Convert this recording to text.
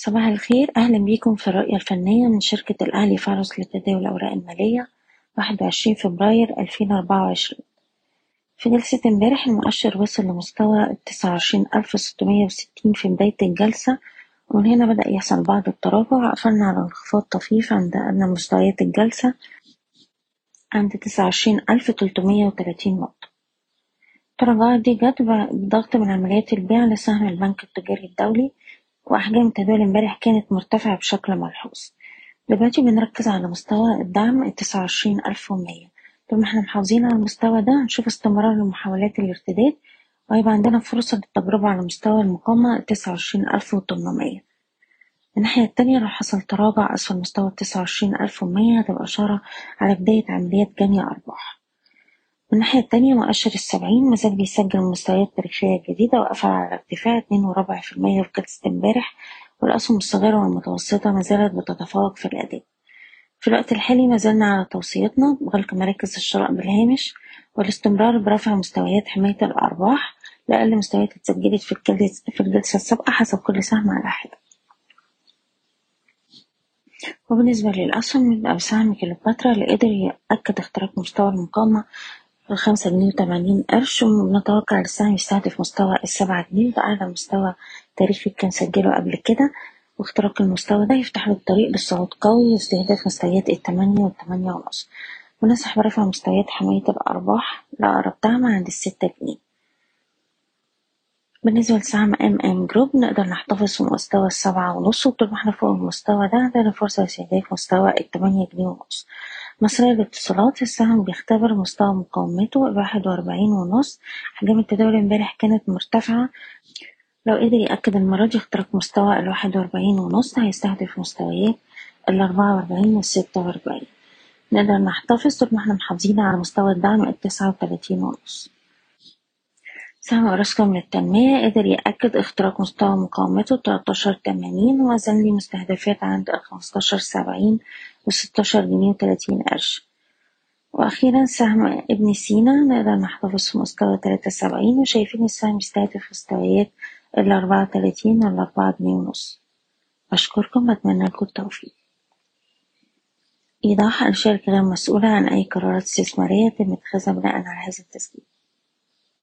صباح الخير. أهلا بيكم في الرؤية الفنية من شركة الأهلي فارس لتداول الأوراق المالية واحد وعشرين فبراير ألفين أربعة وعشرين. في جلسة امبارح المؤشر وصل لمستوى التسعة وعشرين ألف ستمية وستين في بداية الجلسة ومن هنا بدأ يحصل بعض التراجع. قفلنا على انخفاض طفيف عند أدنى مستويات الجلسة عند تسعة وعشرين ألف تلتمية وتلاتين نقطة. التراجعات دي جت بضغط من عمليات البيع لسهم البنك التجاري الدولي وأحجام التداول امبارح كانت مرتفعة بشكل ملحوظ. دلوقتي بنركز على مستوى الدعم التسعة وعشرين ألف ومية. طول ما إحنا محافظين على المستوى ده هنشوف استمرار لمحاولات الارتداد وهيبقى عندنا فرصة للتجربة على مستوى المقاومة التسعة وعشرين ألف وتمنمية. من الناحية التانية لو حصل تراجع أسفل مستوى التسعة وعشرين ألف ومية هتبقى إشارة على بداية عمليات جني أرباح. من الناحية التانية مؤشر السبعين مازال بيسجل مستويات تاريخية جديدة وقفل على ارتفاع اتنين وربع في المية في جلسة امبارح والأسهم الصغيرة والمتوسطة مازالت بتتفوق في الأداء. في الوقت الحالي مازلنا على توصيتنا بغلق مراكز الشراء بالهامش والاستمرار برفع مستويات حماية الأرباح لأقل مستويات اتسجلت في الجلسة, في الجلسة السابقة حسب كل سهم على حدة. وبالنسبة للأسهم يبقى بسهم كيلوباترا اللي قدر يأكد اختراق مستوى المقاومة الخمسة جنيه وتمانين قرش ونتوقع السهم يستهدف مستوى السبعة جنيه؟ وده أعلى مستوى تاريخي كان سجله قبل كده. واختراق المستوى ده يفتح له الطريق للصعود قوي واستهداف مستويات التمانية والتمانية ونص. وننصح برفع مستويات حماية الأرباح لأقرب دعم عند الستة جنيه. بالنسبة لسهم ام ام جروب نقدر نحتفظ في مستوى السبعة ونص. وطول ما إحنا فوق المستوى ده عندنا فرصة لاستهداف مستوى التمانية جنيه ونص. مصرية للاتصالات السهم بيختبر مستوى مقاومته الواحد وأربعين ونص. أحجام التداول امبارح كانت مرتفعة. لو قدر يأكد المرة دي اختراق مستوى الواحد وأربعين ونص هيستهدف مستويات الأربعة وأربعين والستة وأربعين. نقدر نحتفظ طول ما إحنا محافظين على مستوى الدعم التسعة وتلاتين ونص. سهم أوراسكوم للتنمية قدر يأكد اختراق مستوى مقاومته تلاتاشر تمانين وزن لي مستهدفات عند الخمستاشر سبعين وستاشر جنيه وتلاتين قرش. وأخيرا سهم ابن سينا نقدر نحتفظ في مستوى تلاتة سبعين وشايفين السهم يستهدف مستويات الأربعة وتلاتين والأربعة جنيه ونص. أشكركم وأتمنى لكم التوفيق. إيضاح الشركة غير مسؤولة عن أي قرارات استثمارية تم اتخاذها بناء على هذا التسجيل.